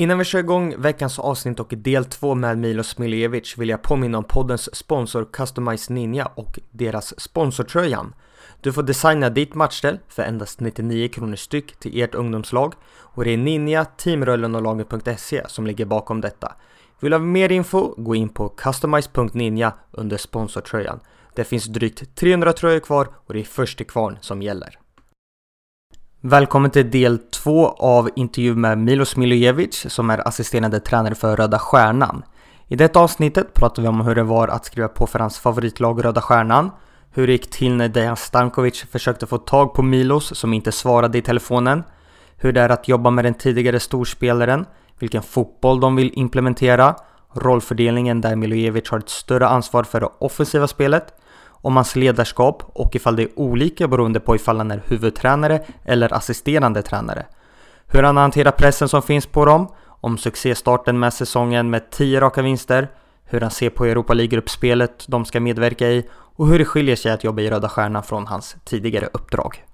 Innan vi kör igång veckans avsnitt och del 2 med Milos Miljevic vill jag påminna om poddens sponsor Customize Ninja och deras sponsortröjan. Du får designa ditt matchställ för endast 99 kronor styck till ert ungdomslag och det är Ninja, Teamröllen och laget.se som ligger bakom detta. Vill du ha mer info? Gå in på customize.ninja under sponsortröjan. Det finns drygt 300 tröjor kvar och det är först till kvarn som gäller. Välkommen till del två av intervju med Milos Milojevic som är assisterande tränare för Röda Stjärnan. I detta avsnittet pratar vi om hur det var att skriva på för hans favoritlag Röda Stjärnan, hur det gick till när Dejan Stankovic försökte få tag på Milos som inte svarade i telefonen, hur det är att jobba med den tidigare storspelaren, vilken fotboll de vill implementera, rollfördelningen där Milojevic har ett större ansvar för det offensiva spelet om hans ledarskap och ifall det är olika beroende på ifall han är huvudtränare eller assisterande tränare. Hur han hanterar pressen som finns på dem, om succéstarten med säsongen med 10 raka vinster, hur han ser på Europa League-gruppspelet de ska medverka i och hur det skiljer sig att jobba i Röda Stjärnan från hans tidigare uppdrag.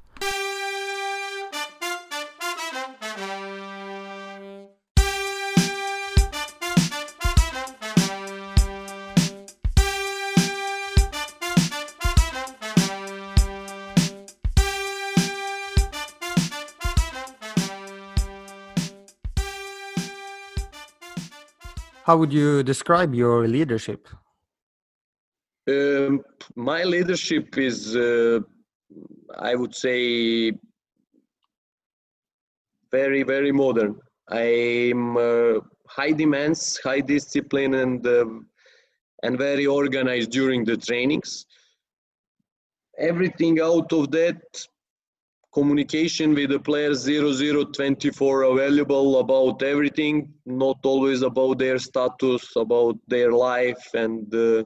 How would you describe your leadership? Um, my leadership is, uh, I would say, very, very modern. I'm uh, high demands, high discipline, and uh, and very organized during the trainings. Everything out of that communication with the players 0024 available about everything not always about their status about their life and uh,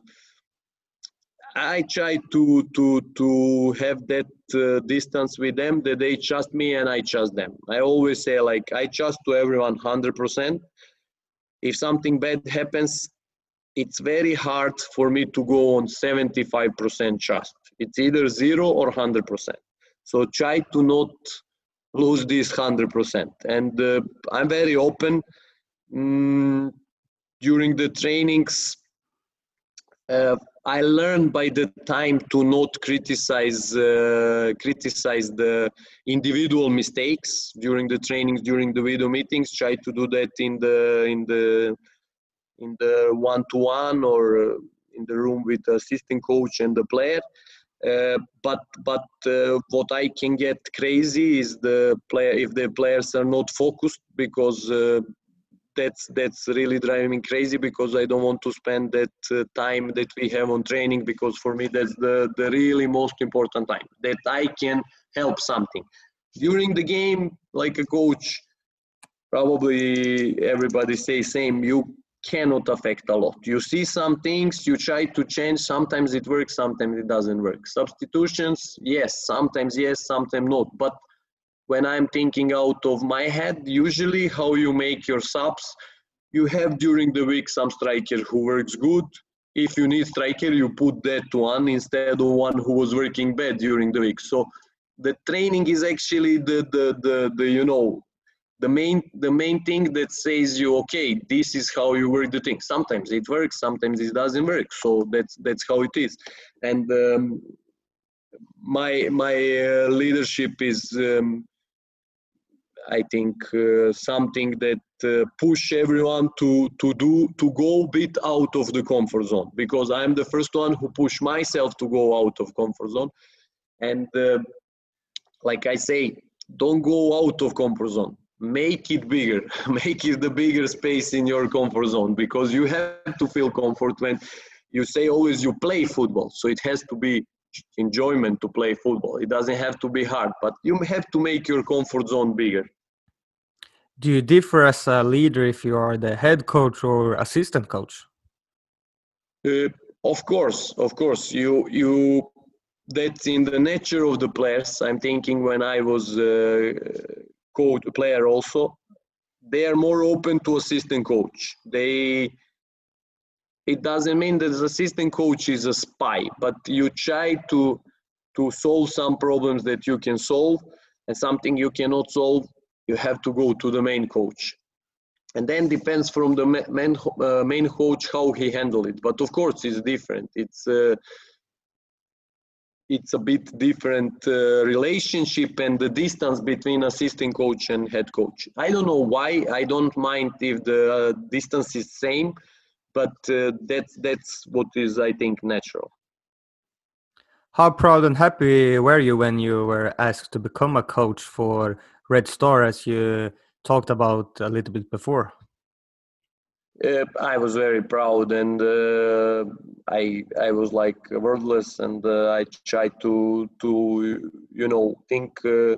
i try to to to have that uh, distance with them that they trust me and i trust them. I always say like i trust to everyone 100% if something bad happens it's very hard for me to go on 75% trust. It's either 0 or 100% so try to not lose this 100%. And uh, I'm very open. Mm, during the trainings, uh, I learned by the time to not criticize uh, criticize the individual mistakes during the trainings, during the video meetings. Try to do that in the in the in the one-to-one or uh, in the room with the assistant coach and the player. Uh, but but uh, what I can get crazy is the player if the players are not focused because uh, that's that's really driving me crazy because I don't want to spend that uh, time that we have on training because for me that's the the really most important time that I can help something. During the game like a coach probably everybody say same you cannot affect a lot. You see some things, you try to change, sometimes it works, sometimes it doesn't work. Substitutions, yes, sometimes yes, sometimes not. But when I'm thinking out of my head, usually how you make your subs, you have during the week some striker who works good. If you need striker, you put that one instead of one who was working bad during the week. So the training is actually the the the, the you know the main the main thing that says you okay this is how you work the thing. Sometimes it works sometimes it doesn't work. So that's that's how it is. And um, my my uh, leadership is um, i think uh, something that uh, push everyone to to do to go a bit out of the comfort zone. Because i'm the first one who push myself to go out of comfort zone. And uh, like i say don't go out of comfort zone make it bigger make it the bigger space in your comfort zone because you have to feel comfort when you say always you play football. So it has to be enjoyment to play football. It doesn't have to be hard but you have to make your comfort zone bigger. Do you differ as a leader if you are the head coach or assistant coach? Uh, of course of course. You you that's in the nature of the players. I'm thinking when i was uh, coach player also they are more open to assistant coach they it doesn't mean that the assistant coach is a spy but you try to to solve some problems that you can solve and something you cannot solve you have to go to the main coach and then depends from the main uh, main coach how he handle it. But of course, it's different. It's uh, it's a bit different uh, relationship and the distance between assistant coach and head coach. I don't know why. I don't mind if the distance is same, but uh, that's that's what is I think natural. How proud and happy were you when you were asked to become a coach for Red Star, as you talked about a little bit before? Uh, I was very proud, and uh, I I was like wordless, and uh, I tried to to you know think uh,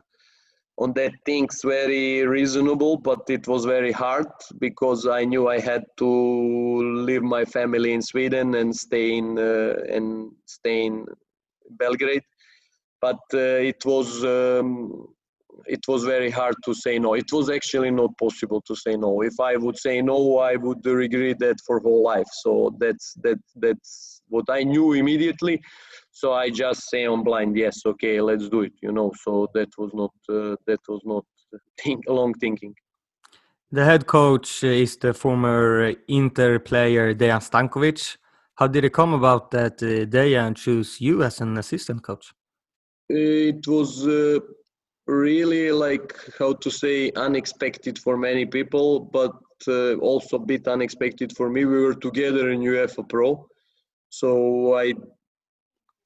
on that things very reasonable, but it was very hard because I knew I had to leave my family in Sweden and stay in uh, and stay in Belgrade, but uh, it was. Um, it was very hard to say no. It was actually not possible to say no. If I would say no, I would regret that for whole life. So that's that that's what I knew immediately. So I just say on blind, yes, okay, let's do it. You know. So that was not uh, that was not think, long thinking. The head coach is the former Inter player Dejan Stankovic. How did it come about that uh, Dejan chose you as an assistant coach? It was. Uh, really like how to say unexpected for many people but uh, also a bit unexpected for me. We were together in uefa pro so i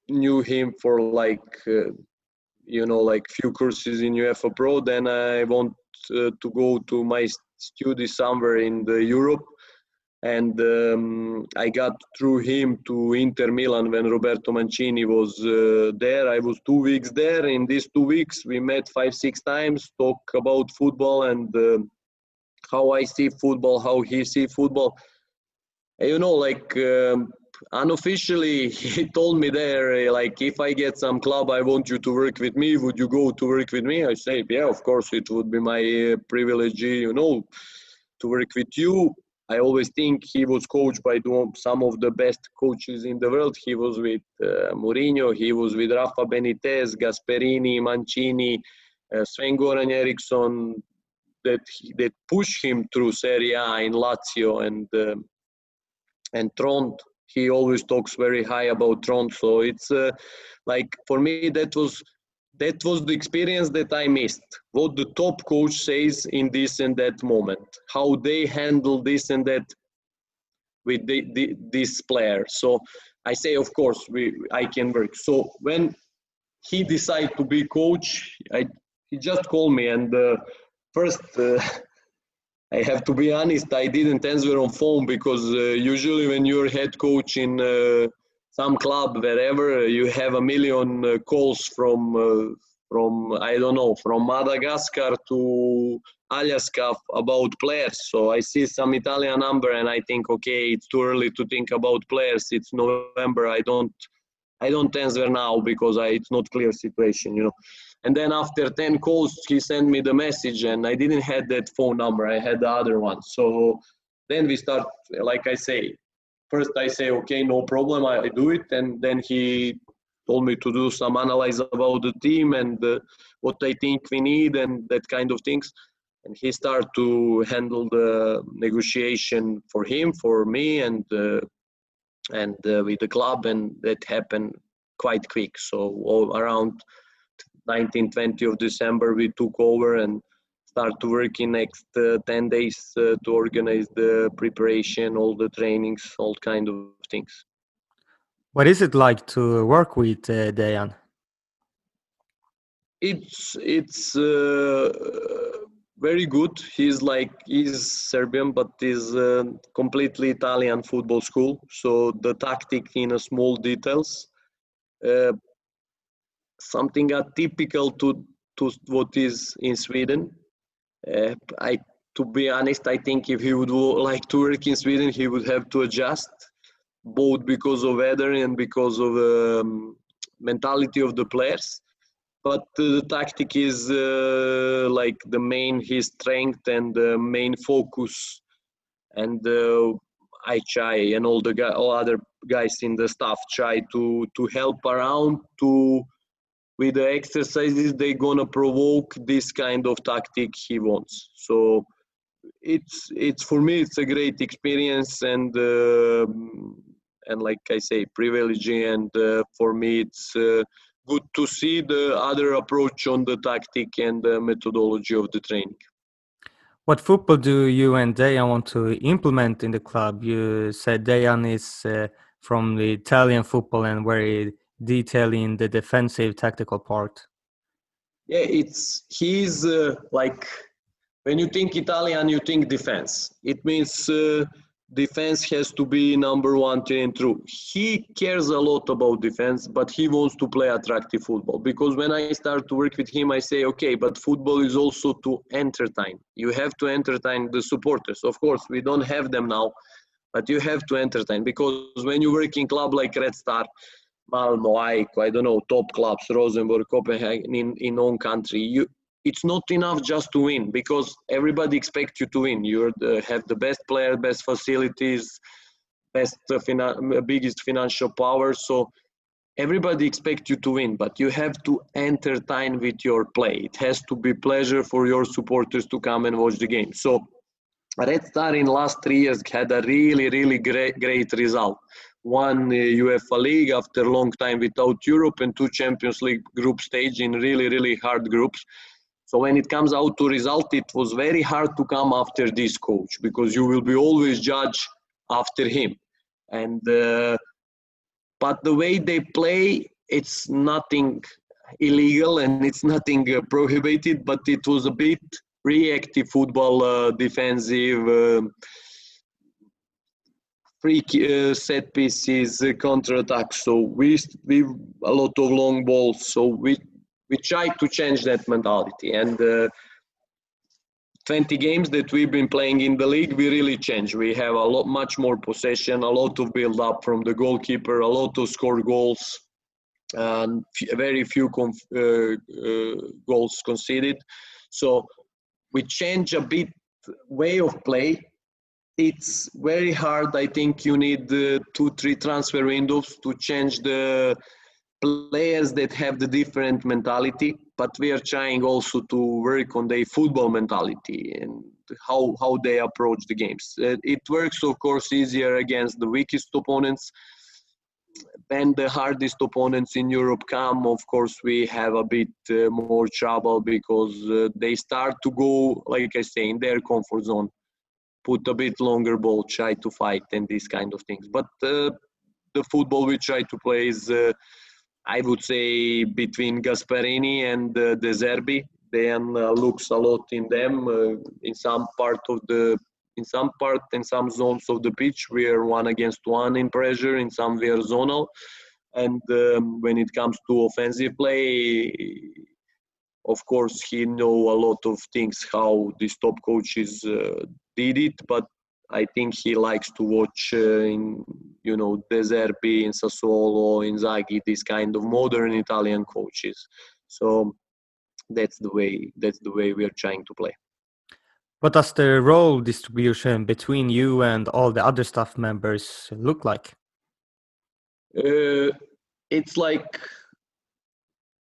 knew him for like uh, you know like few courses in uefa pro. Then i want uh, to go to my study somewhere in the europe and um, I got through him to Inter Milan when Roberto Mancini was uh, there. I was two weeks there. In these two weeks, we met five, six times, talk about football and uh, how I see football, how he see football. And, you know, like um, unofficially, he told me there, like, if I get some club, I want you to work with me. Would you go to work with me? I say, yeah, of course, it would be my uh, privilege, you know, to work with you I always think he was coached by some of the best coaches in the world. He was with uh, Mourinho, he was with Rafa Benitez, Gasperini, Mancini, uh, Sven Goran Eriksson, that that pushed him through Serie A in Lazio and uh, and Trond. He always talks very high about Trond. So it's uh, like for me that was that was the experience that I missed. What the top coach says in this and that moment, how they handle this and that with the, the, this player. So I say, of course, we I can work. So when he decided to be coach, I, he just called me and uh, first. Uh, I have to be honest, I didn't answer on phone because uh, usually when you're head coach in uh, some club wherever you have a million uh, calls from uh, from I don't know from Madagascar to Alaska about players. So I see some Italian number and I think okay, it's too early to think about players. It's November. I don't I don't answer now because I, it's not clear situation, you know. And then after 10 calls, he sent me the message and I didn't have that phone number. I had the other one. So then we start, like I say, first I say, okay, no problem, I, do it. And then he told me to do some analyze about the team and uh, what I think we need and that kind of things. And he started to handle the negotiation for him, for me, and uh, and uh, with the club, and that happened quite quick. So around 19, 20 of December, we took over and start to work in next uh, 10 days uh, to organize the preparation all the trainings all kind of things what is it like to work with uh, Dejan? It's it's uh, very good. He's like he's Serbian, but he's uh, completely Italian football school. So the tactic in a small details, uh, something atypical to to what is in Sweden. Uh, I, to be honest, I think if he would like to work in Sweden, he would have to adjust, both because of weather and because of um, mentality of the players. But uh, the tactic is uh, like the main his strength and the main focus, and uh, I try and all the guy, all other guys in the staff try to to help around to with the exercises they're gonna provoke this kind of tactic he wants so it's it's for me it's a great experience and uh, and like I say privilege and uh, for me it's uh, good to see the other approach on the tactic and the methodology of the training. What football do you and Dejan want to implement in the club? You said Dejan is uh, from the Italian football and very detailing the defensive tactical part. Yeah, it's he's uh, like when you think Italian, you think defense. It means uh, defense has to be number one and true. He cares a lot about defense, but he wants to play attractive football. Because when I start to work with him, I say, okay, but football is also to entertain. You have to entertain the supporters. Of course, we don't have them now, but you have to entertain. Because when you work in club like Red Star, Malmo, I don't know, top clubs, Rosenborg, Copenhagen, in, in own country, you, it's not enough just to win because everybody expects you to win. You have the best player, best facilities, best uh, fina- biggest financial power. So everybody expects you to win, but you have to entertain with your play. It has to be pleasure for your supporters to come and watch the game. So Red Star in last three years had a really, really great, great result. One UEFA League after a long time without Europe and two Champions League group stage in really, really hard groups. So when it comes out to result, it was very hard to come after this coach because you will be always judged after him. And uh, but the way they play, it's nothing illegal and it's nothing uh, prohibited, but it was a bit reactive football, uh, defensive. Free uh, set pieces, uh, counter attacks. So we we a lot of long balls. So we we try to change that mentality and uh, 20 games that we've been playing in the league we really change we have a lot much more possession a lot of build up from the goalkeeper a lot of score goals and very few conf- uh, uh, goals conceded so we change a bit way of play it's very hard i think you need uh, two three transfer windows to change the players that have the different mentality, but we are trying also to work on their football mentality and how how they approach the games. Uh, it works, of course, easier against the weakest opponents. When the hardest opponents in Europe come, of course, we have a bit uh, more trouble because uh, they start to go, like I say, in their comfort zone, put a bit longer ball, try to fight, and these kind of things. But uh, the football we try to play is uh, I would say between Gasperini and uh, De Zerbi. Then uh, looks a lot in them uh, in some part of the in some part in some zones of the pitch we are one against one in pressure in some we are zonal and um, when it comes to offensive play of course he know a lot of things how these top coaches uh, did it but I think he likes to watch uh, in you know De Zerbi, in Sassuolo, Inzaghi, these kind of modern Italian coaches. So that's the way that's the way we are trying to play. What does the role distribution between you and all the other staff members look like? Uh, it's like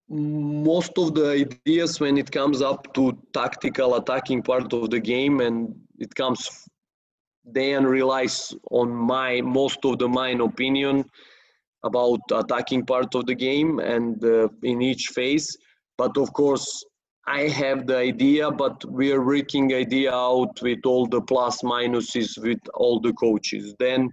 most of the ideas when it comes up to tactical attacking part of the game and it comes then relies on my most of the mine opinion about attacking part of the game and uh, in each phase. But of course i have the idea but we are working idea out with all the plus minuses with all the coaches. Then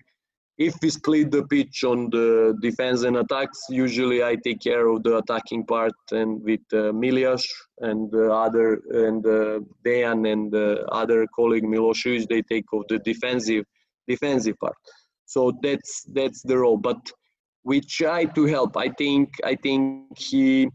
if we split the pitch on the defense and attacks, usually I take care of the attacking part and with uh, Miljas and the other and uh, Dejan and the other colleague Milosevic, they take of the defensive defensive part. So that's that's the role. But we try to help. I think I think he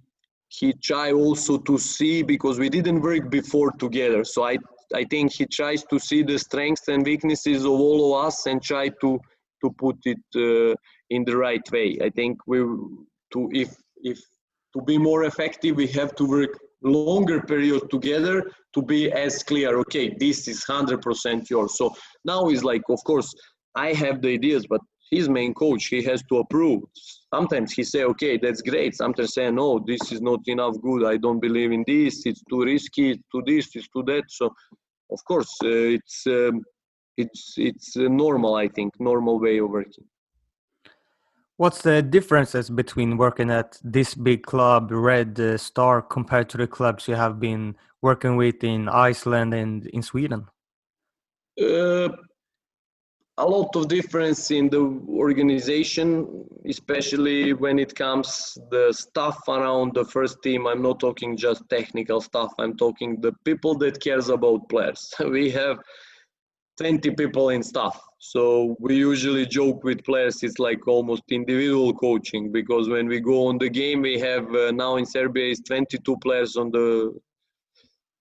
he try also to see because we didn't work before together. So I I think he tries to see the strengths and weaknesses of all of us and try to to put it uh, in the right way. I think we to if if to be more effective, we have to work longer period together to be as clear. Okay, this is hundred percent yours. So now is like, of course, I have the ideas, but his main coach he has to approve. Sometimes he say, okay, that's great. Sometimes say, no, this is not enough good. I don't believe in this. It's too risky. It's too this. It's too that. So of course, uh, it's um, it's it's normal. I think normal way of working. What's the differences between working at this big club, Red uh, Star, compared to the clubs you have been working with in Iceland and in Sweden? Uh, a lot of difference in the organization, especially when it comes the stuff around the first team. I'm not talking just technical stuff. I'm talking the people that cares about players. We have 20 people in staff. So we usually joke with players, it's like almost individual coaching because when we go on the game, we have uh, now in Serbia is 22 players on the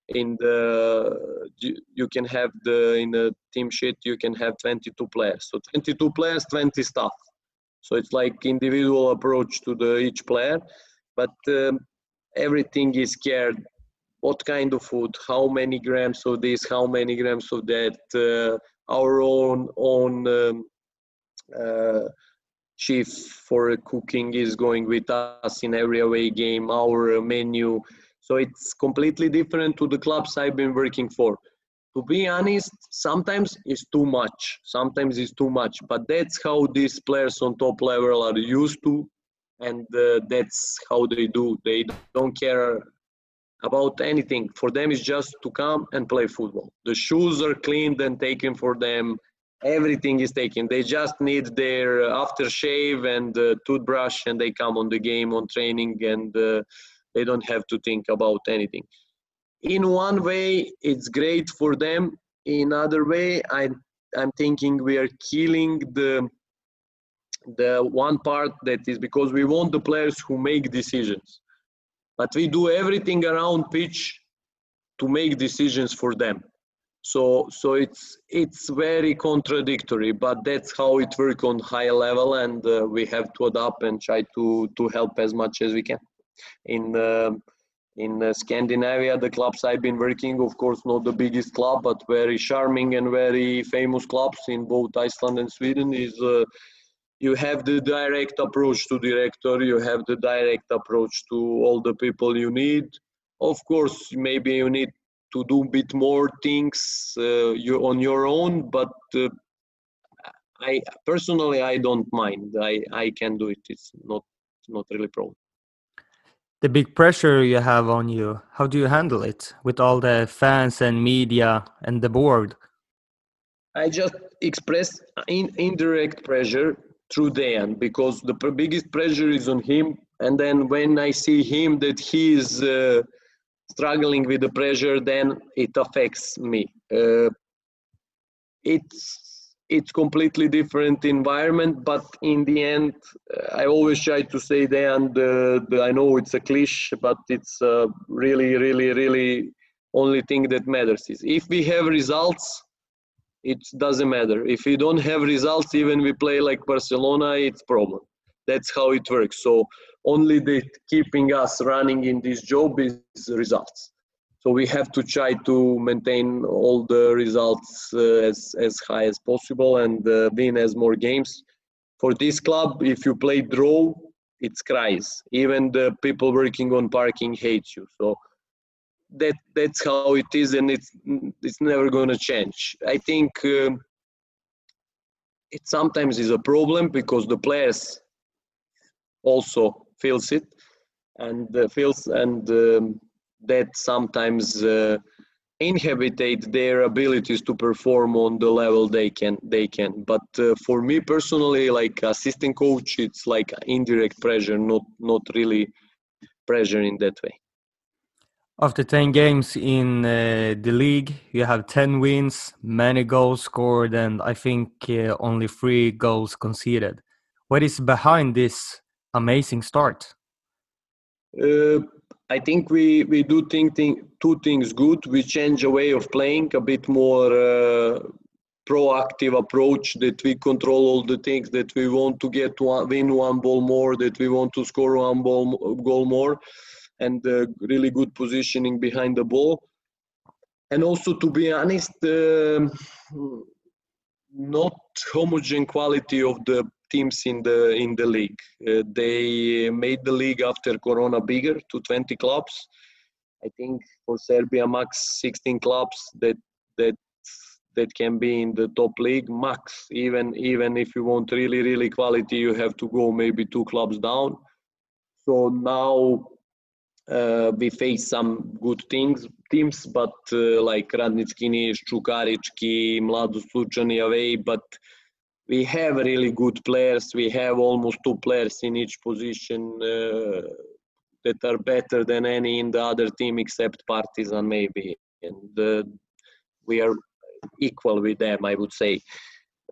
in the you, can have the in the team sheet you can have 22 players so 22 players 20 staff so it's like individual approach to the each player but um, everything is cared what kind of food how many grams of this how many grams of that uh, our own own um, uh, chief for cooking is going with us in every away game our menu so it's completely different to the clubs I've been working for. To be honest, sometimes it's too much. Sometimes it's too much. But that's how these players on top level are used to, and uh, that's how they do. They don't care about anything. For them, it's just to come and play football. The shoes are cleaned and taken for them. Everything is taken. They just need their aftershave and uh, toothbrush, and they come on the game, on training, and uh, they don't have to think about anything in one way it's great for them in other way i i'm thinking we are killing the the one part that is because we want the players who make decisions but we do everything around pitch to make decisions for them. So so it's it's very contradictory but that's how it works on high level and uh, we have to adapt and try to to help as much as we can. In um, in uh, Scandinavia, the clubs I've been working, of course, not the biggest club, but very charming and very famous clubs in both Iceland and Sweden is uh, you have the direct approach to director, you have the direct approach to all the people you need. Of course, maybe you need to do a bit more things uh, you on your own, but uh, I personally I don't mind. I I can do it. It's not not really problem the big pressure you have on you how do you handle it with all the fans and media and the board i just express in, indirect pressure through Dejan because the biggest pressure is on him. And then when i see him that he is uh, struggling with the pressure then it affects me. Uh, it's it's completely different environment but in the end uh, i always try to say that and uh, the, i know it's a cliche but it's really really really only thing that matters is if we have results it doesn't matter if we don't have results even we play like barcelona it's problem that's how it works so only the keeping us running in this job is results so we have to try to maintain all the results uh, as, as high as possible and uh, win as more games. For this club, if you play draw, it's cries. Even the people working on parking hate you. So that that's how it is, and it's it's never gonna change. I think um, it sometimes is a problem because the players also feels it and uh, feels and um, that sometimes uh, inhibit their abilities to perform on the level they can they can but uh, for me personally like assistant coach it's like indirect pressure not not really pressure in that way after 10 games in uh, the league you have 10 wins many goals scored and i think uh, only 3 goals conceded. What is behind this amazing start? Uh, I think we, we do think, think two things good. We change a way of playing, a bit more uh, proactive approach that we control all the things that we want to get one, win one ball more, that we want to score one ball goal more, and really good positioning behind the ball. And also, to be honest, uh, not homogeneous quality of the teams in the in the league. Uh, they made the league after Corona bigger to 20 clubs. I think for Serbia max 16 clubs. That that that can be in the top league max even even if you want really really quality you have to go maybe two clubs down so now uh, we face some good things teams but uh, like Radnički Niš, Čukarički, Lučani away but we have really good players. We have almost two players in each position uh, that are better than any in the other team except Partizan maybe. And uh, we are equal with them, I would say.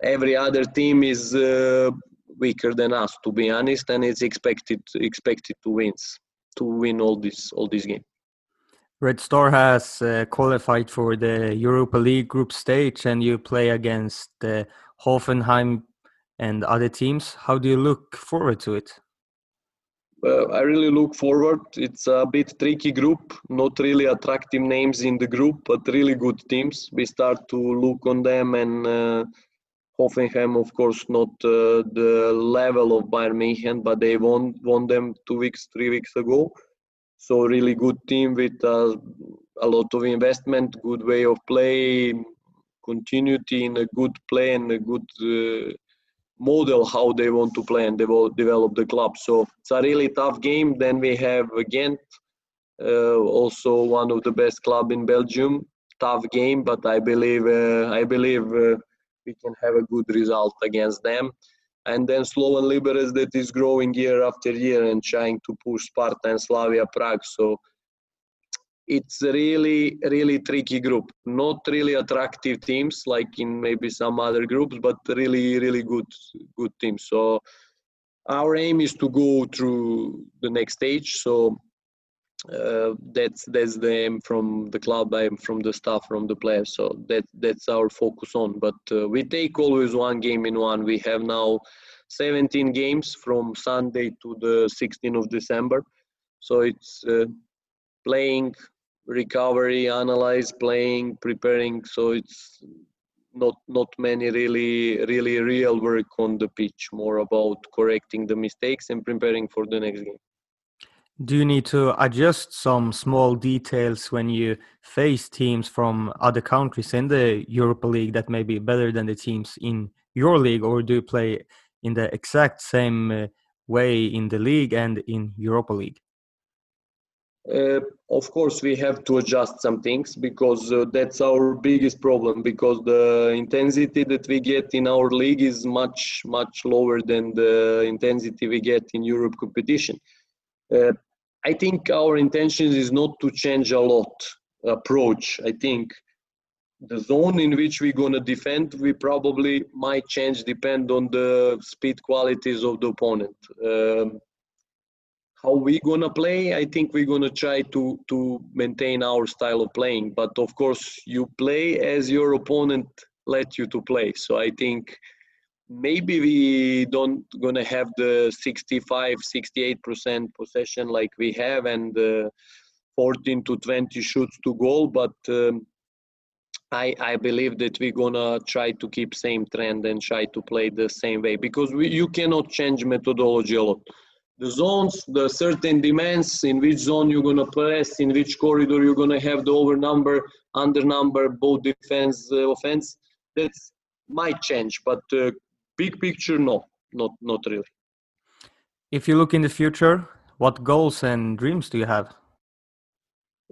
Every other team is uh, weaker than us, to be honest, and it's expected expected to win to win all this all this game. Red Star has uh, qualified for the Europa League group stage, and you play against uh, Hoffenheim and other teams. How do you look forward to it? uh, I really look forward. It's a bit tricky group, not really attractive names in the group, but really good teams. We start to look on them, and uh, Hoffenheim, of course, not uh, the level of Bayern München, but they won won them two weeks, three weeks ago. So really good team with uh, a lot of investment, good way of play, continuity in a good play and a good uh, model how they want to play and develop, develop the club. So it's a really tough game. Then we have Ghent, uh, also one of the best club in Belgium. Tough game, but I believe uh, I believe uh, we can have a good result against them. And then Slovan Liberec that is growing year after year and trying to push Sparta and Slavia Prague. So it's really really tricky group not really attractive teams like in maybe some other groups but really really good good teams so our aim is to go through the next stage so uh, that's that's the aim from the club aim from the staff from the players so that that's our focus on but uh, we take always one game in one we have now 17 games from sunday to the 16th of december so it's uh, playing recovery, analyze, playing, preparing. So it's not not many really really real work on the pitch. More about correcting the mistakes and preparing for the next game. Do you need to adjust some small details when you face teams from other countries in the Europa League that may be better than the teams in your league, or do you play in the exact same uh, way in the league and in Europa League? Uh, of course, we have to adjust some things because uh, that's our biggest problem. Because the intensity that we get in our league is much much lower than the intensity we get in Europe competition. Uh, I think our intention is not to change a lot approach. I think the zone in which we're gonna defend, we probably might change depend on the speed qualities of the opponent. Um, how we gonna play i think we're gonna try to to maintain our style of playing but of course you play as your opponent let you to play so i think maybe we don't gonna have the 65 68% possession like we have and uh, 14 to 20 shoots to goal but um, I, I believe that we're gonna try to keep same trend and try to play the same way because we, you cannot change methodology a lot the zones, the certain demands, in which zone you're to press, in which corridor you're to have the over number, under number, both defense, uh, offense. That might change, but uh, big picture, no, not not really. If you look in the future, what goals and dreams do you have?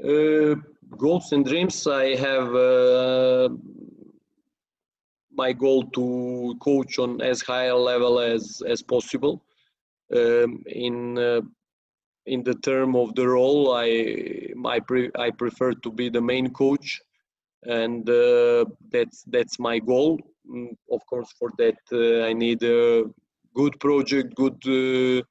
Uh, goals and dreams, I have uh, my goal to coach on as high a level as as possible um, in uh, in the term of the role, I I, pre- I prefer to be the main coach, and uh, that's that's my goal. Mm, of course, for that uh, I need a good project, good uh,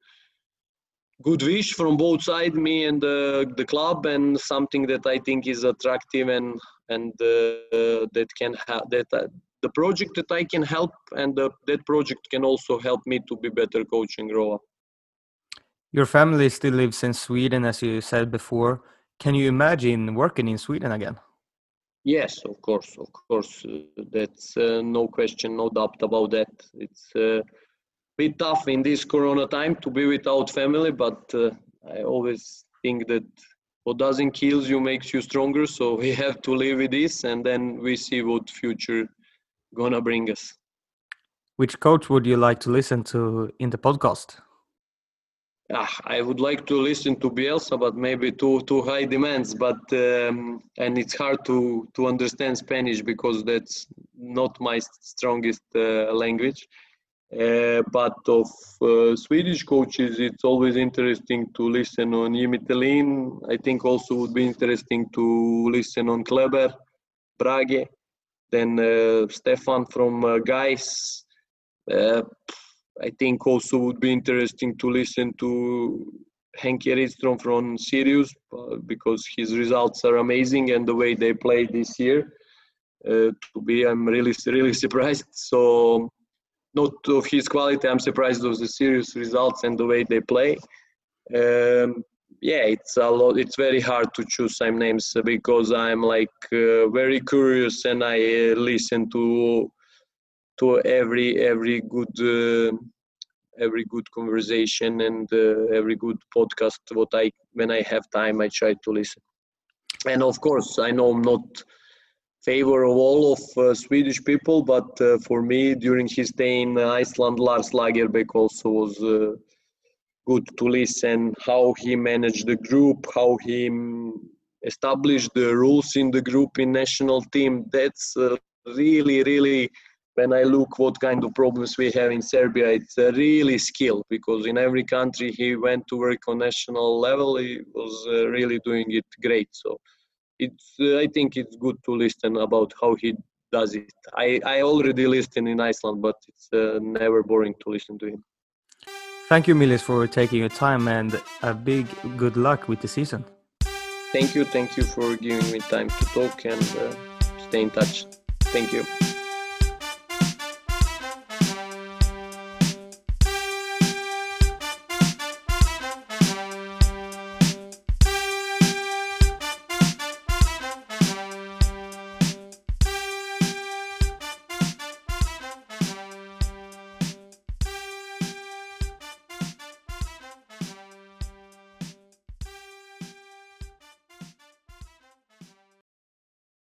good wish from both sides, me and the, the club, and something that I think is attractive and and uh, that can have that uh, the project that I can help, and that project can also help me to be better coach and grow up. Your family still lives in Sweden, as you said before. Can you imagine working in Sweden again? Yes, of course, of course. Uh, that's uh, no question, no doubt about that. It's a uh, bit tough in this Corona time to be without family, but uh, I always think that what doesn't kill you makes you stronger. So we have to live with this, and then we see what future gonna bring us. Which coach would you like to listen to in the podcast? Ah, I would like to listen to Bielsa, but maybe too too high demands. But um, and it's hard to to understand Spanish because that's not my strongest uh, language. Uh, but of uh, Swedish coaches, it's always interesting to listen on Jimmy Thelin. I think also would be interesting to listen on Kleber, Brage, then uh, Stefan from uh, Gais. I think also would be interesting to listen to Henke Rydström from Sirius uh, because his results are amazing and the way they play this year. Uh, to be, I'm really, really surprised. So, not of his quality, I'm surprised of the Sirius results and the way they play. Um, yeah, it's a lot. It's very hard to choose some names because I'm like uh, very curious and I uh, listen to to every every good uh, every good conversation and uh, every good podcast what i when i have time i try to listen. And of course i know i'm not favor of all of uh, swedish people but uh, for me during his stay in iceland lars lagerbäck also was uh, good to listen how he managed the group how he established the rules in the group in national team. That's uh, really really when I look what kind of problems we have in Serbia, it's a really skill because in every country he went to work on national level, he was uh, really doing it great. So it's uh, I think it's good to listen about how he does it. I, I already listened in Iceland, but it's uh, never boring to listen to him. Thank you, Milos, for taking your time and a big good luck with the season. Thank you. Thank you for giving me time to talk and uh, stay in touch. Thank you.